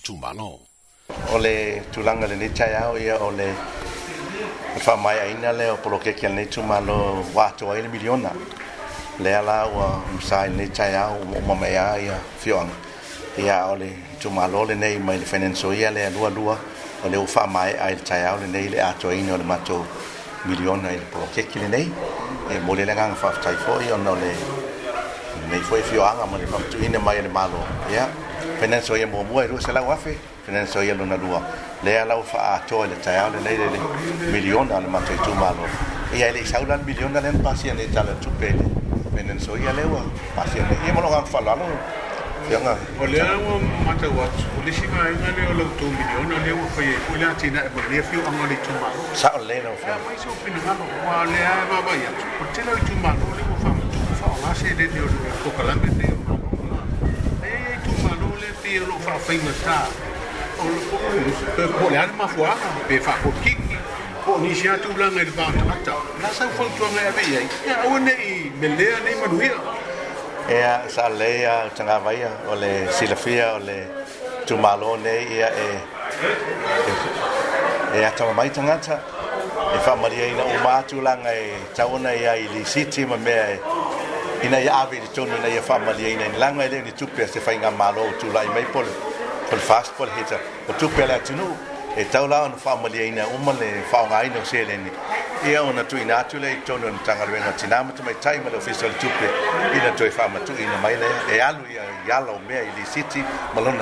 tumalo. O le tulanga le nei tai au ia o le whamai aina le o polo keke le nei tumalo wato ai le miliona. Le ala o msa le nei tai au o mamaya ia fioanga. Ia o le tumalo le nei mai le fenenso ia le lua lua o le whamai ai le tai au le nei le ato aina o le mato miliona i le polo keke le nei. E mole le ngang whaftai fo ia o le nei foi fio anga mo ni fa tu ina mai le malo ya fena so ia mo mo ru se la wafe fena so ia lona rua le ala fa a to le tai ale le le miliona al ma tu malo ia le saula miliona le pasia ne tala tu pele fena so ia le wa pasia ne ia mo lo fa la Yanga. O le anga mata watu. O le sima inga le o lau tō miliona le o whaia. O le ati na e mo lea fio anga le tūmaro. Sa o le na o whaia. Mai so pina ngalo. Wa le a e mawai atu. O te lau i tūmaro le se le dio lo ko kala me te ma e tu ma lo le ti lo fa fa i ma sta o lo ko eh, pe ko le alma fo a pe fa ko ki ko ni sia tu la me va ta ta la sa fo tu me ave ye e a one i me le a ne ma lu ia e a sa le a tanga va ia o le silafia o le tu ma lo ne ia e e, e a tama mai tangata e fa maria ina o matu langa e tauna ia i li siti ma mea e ina ya ave de tonu na ya e family ina in langa ile ni tupe se fainga inga malo tu la i maipol pol fast pol heta o tupe la tinu e tau la on family ina umale fa nga ina se le e ona tu ina tu le tonu na tanga le na tina mo mai time le official tupe ina to fa ma tu ina mai le e alu ya ya lo me ile city malo